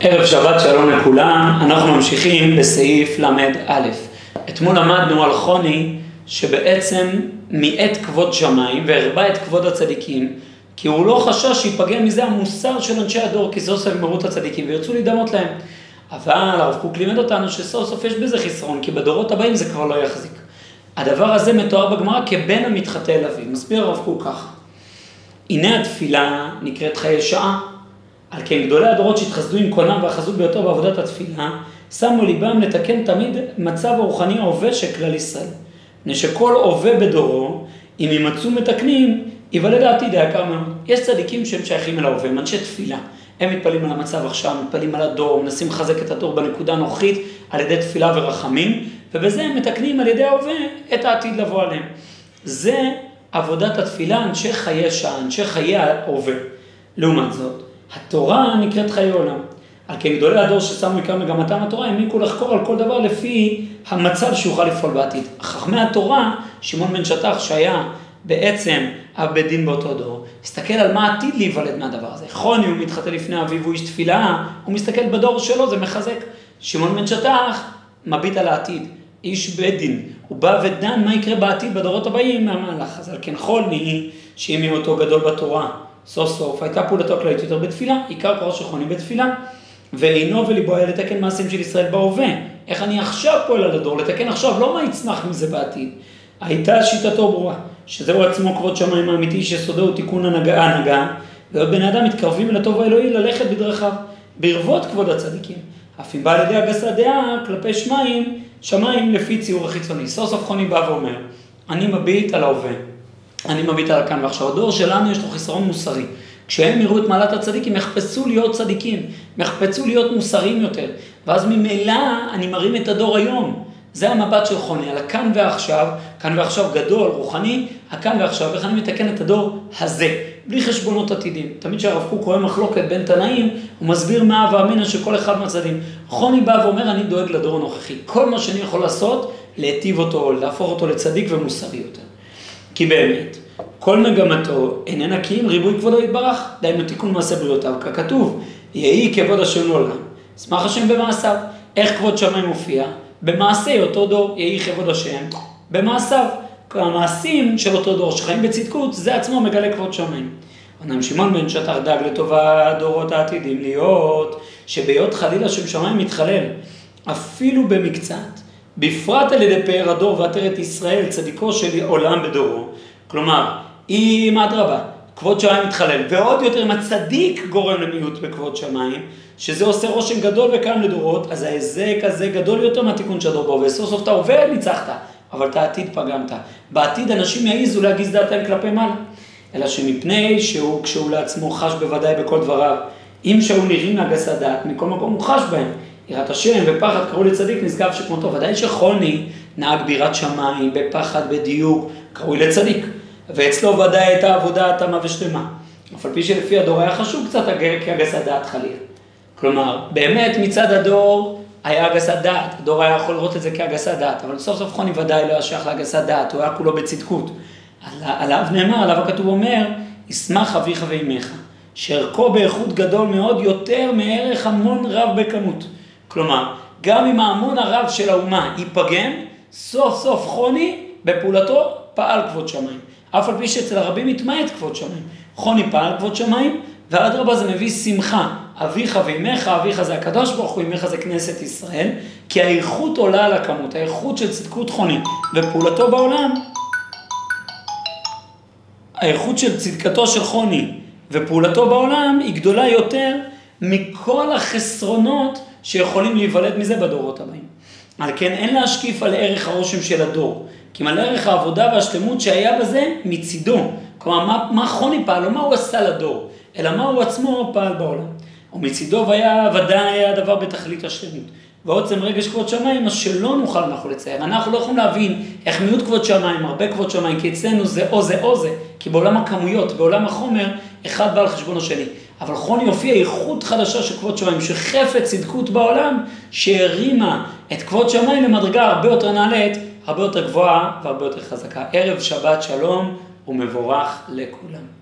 ערב שבת שלום לכולם, אנחנו ממשיכים בסעיף ל"א. אתמול למדנו על חוני שבעצם מיעט כבוד שמיים והרבה את כבוד הצדיקים, כי הוא לא חשש שיפגם מזה המוסר של אנשי הדור, כי סוף סוף ימרו את הצדיקים וירצו להידמות להם. אבל הרב קוק לימד אותנו שסוף סוף יש בזה חסרון, כי בדורות הבאים זה כבר לא יחזיק. הדבר הזה מתואר בגמרא כבן המתחטא אל אביו. מסביר הרב קוק ככה: הנה התפילה נקראת חיי שעה. על כן גדולי הדורות שהתחסדו עם קונם ואחזו ביותר בעבודת התפילה, שמו ליבם לתקן תמיד מצב הרוחני ההווה של כלל ישראל. מפני שכל הווה בדורו, אם יימצאו מתקנים, יוולד העתיד היקר מאוד. יש צדיקים שהם שייכים אל ההווה, הם אנשי תפילה. הם מתפללים על המצב עכשיו, מתפללים על הדור, מנסים לחזק את הדור בנקודה הנוכחית על ידי תפילה ורחמים, ובזה הם מתקנים על ידי ההווה את העתיד לבוא עליהם. זה עבודת התפילה, אנשי חיי שעה, אנשי חיי ההווה. לעומת זאת, התורה נקראת חיי עולם. על כן גדולי הדור ששמו עיקר מגמתם התורה, העמיקו לחקור על כל דבר לפי המצב שיוכל לפעול בעתיד. חכמי התורה, שמעון בן שטח שהיה בעצם אב בית דין באותו דור, הסתכל על מה עתיד להיוולד מהדבר הזה. חוני הוא מתחתן לפני אביו, הוא איש תפילה, הוא מסתכל בדור שלו, זה מחזק. שמעון בן שטח מביט על העתיד, איש בית דין, הוא בא ודן מה יקרה בעתיד בדורות הבאים מהמהלך הזה. על כן חוני, שאם יהיה אותו גדול בתורה, סוף סוף הייתה פעולתו הכללית יותר בתפילה, עיקר של חוני בתפילה. ועינו וליבו היה לתקן מעשים של ישראל בהווה. איך אני עכשיו פועל על הדור, לתקן עכשיו, לא מה יצמח מזה בעתיד. הייתה שיטתו ברורה, שזהו עצמו כבוד שמיים האמיתי, שסודו הוא תיקון הנהגה, הנהגה ועוד בני אדם מתקרבים אל הטוב האלוהי ללכת בדרכיו, ברבות כבוד הצדיקים. אף אם בא על ידי הגסה דעה כלפי שמיים, שמיים לפי ציור החיצוני. סוף סוף חוני בא ואומר, אני מביט על ההווה, אני מביט על כאן ועכשיו. הדור שלנו יש לו חיסרון מוסרי. כשהם יראו את מעלת הצדיק, הם יחפצו להיות צדיקים, הם יחפצו להיות מוסריים יותר. ואז ממילא אני מרים את הדור היום. זה המבט של חוני, על הכאן ועכשיו, כאן ועכשיו גדול, רוחני, הכאן ועכשיו, איך אני מתקן את הדור הזה, בלי חשבונות עתידים. תמיד כשהרב קוק רואה מחלוקת בין תנאים, הוא מסביר מה ואמינא של כל אחד מהצדדים. חוני בא ואומר, אני דואג לדור הנוכחי. כל מה שאני יכול לעשות, להיטיב אותו, להפוך אותו לצדיק ומוסרי יותר. כי באמת, כל מגמתו איננה כי אם ריבוי כבודו יתברך, דהיינו תיקון מעשה בריאותיו, ככתוב, יהי כבוד השם לעולם. אשמח השם במעשיו. איך כבוד שמיים מופיע? במעשה אותו דור, יהי כבוד השם, במעשיו. המעשים של אותו דור שחיים בצדקות, זה עצמו מגלה כבוד שמיים. אמנם שמעון בן שטח דאג לטובה הדורות העתידים להיות, שבהיות חלילה שם שמיים מתחלל, אפילו במקצת, בפרט על ידי פאר הדור ועטרת ישראל, צדיקו של עולם בדורו. כלומר, אם אדרבה, כבוד שמיים מתחלל, ועוד יותר אם הצדיק גורם למיעוט בכבוד שמיים, שזה עושה רושם גדול וקיים לדורות, אז ההיזק הזה גדול יותר מהתיקון של הדור בהווה. סוף אתה עובד, ניצחת, אבל את העתיד פגמת. בעתיד אנשים יעיזו להגיז דעתם כלפי מעלה. אלא שמפני שהוא, כשהוא לעצמו חש בוודאי בכל דבריו, אם שהיו נראים להגסת דעת, מכל מקום הוא חש בהם. יראת השם ופחד קראו לצדיק נשגב שכמותו. ודאי שחוני נהג בירת שמיים, בפחד, בדיוק, קרוי לצדיק. ואצלו ודאי הייתה עבודה תמה ושלמה. אף על פי שלפי הדור היה חשוב קצת כהגסת דעת חלילה. כלומר, באמת מצד הדור היה הגסת דעת, הדור היה יכול לראות את זה כהגסת דעת, אבל סוף סוף חוני ודאי לא היה שייך להגסת דעת, הוא היה כולו בצדקות. עליו נאמר, עליו הכתוב אומר, ישמח אביך ואימך, שערכו באיכות גדול מאוד יותר מערך המון רב בכמות. כלומר, גם אם ההמון הרב של האומה ייפגם, סוף סוף חוני בפעולתו פעל כבוד שמיים. אף על פי שאצל הרבים התמעט כבוד שמיים. חוני פעל כבוד שמיים, ואדרבה זה מביא שמחה. אביך ואימך, אביך זה הקדוש ברוך הוא, אימך זה כנסת ישראל, כי האיכות עולה על הכמות, האיכות של צדקות חוני ופעולתו בעולם, האיכות של צדקתו של חוני ופעולתו בעולם היא גדולה יותר מכל החסרונות שיכולים להיוולד מזה בדורות הבאים. על כן אין להשקיף על ערך הרושם של הדור, כי על ערך העבודה והשלמות שהיה בזה מצידו. כלומר, מה, מה חוני פעל, לא מה הוא עשה לדור, אלא מה הוא עצמו פעל בעולם. ומצידו והיה ודאי היה הדבר בתכלית השלמות. ועוצם רגש כבוד שמיים, מה שלא נוכל אנחנו לצייר. אנחנו לא יכולים להבין איך מיעוט כבוד שמיים, הרבה כבוד שמיים, כי אצלנו זה או זה או זה, כי בעולם הכמויות, בעולם החומר, אחד בא על חשבון השני. אבל חוני הופיע איכות חדשה של כבוד שמיים, שחפת צדקות בעולם, שהרימה את כבוד שמיים למדרגה הרבה יותר נעלית, הרבה יותר גבוהה והרבה יותר חזקה. ערב שבת שלום ומבורך לכולם.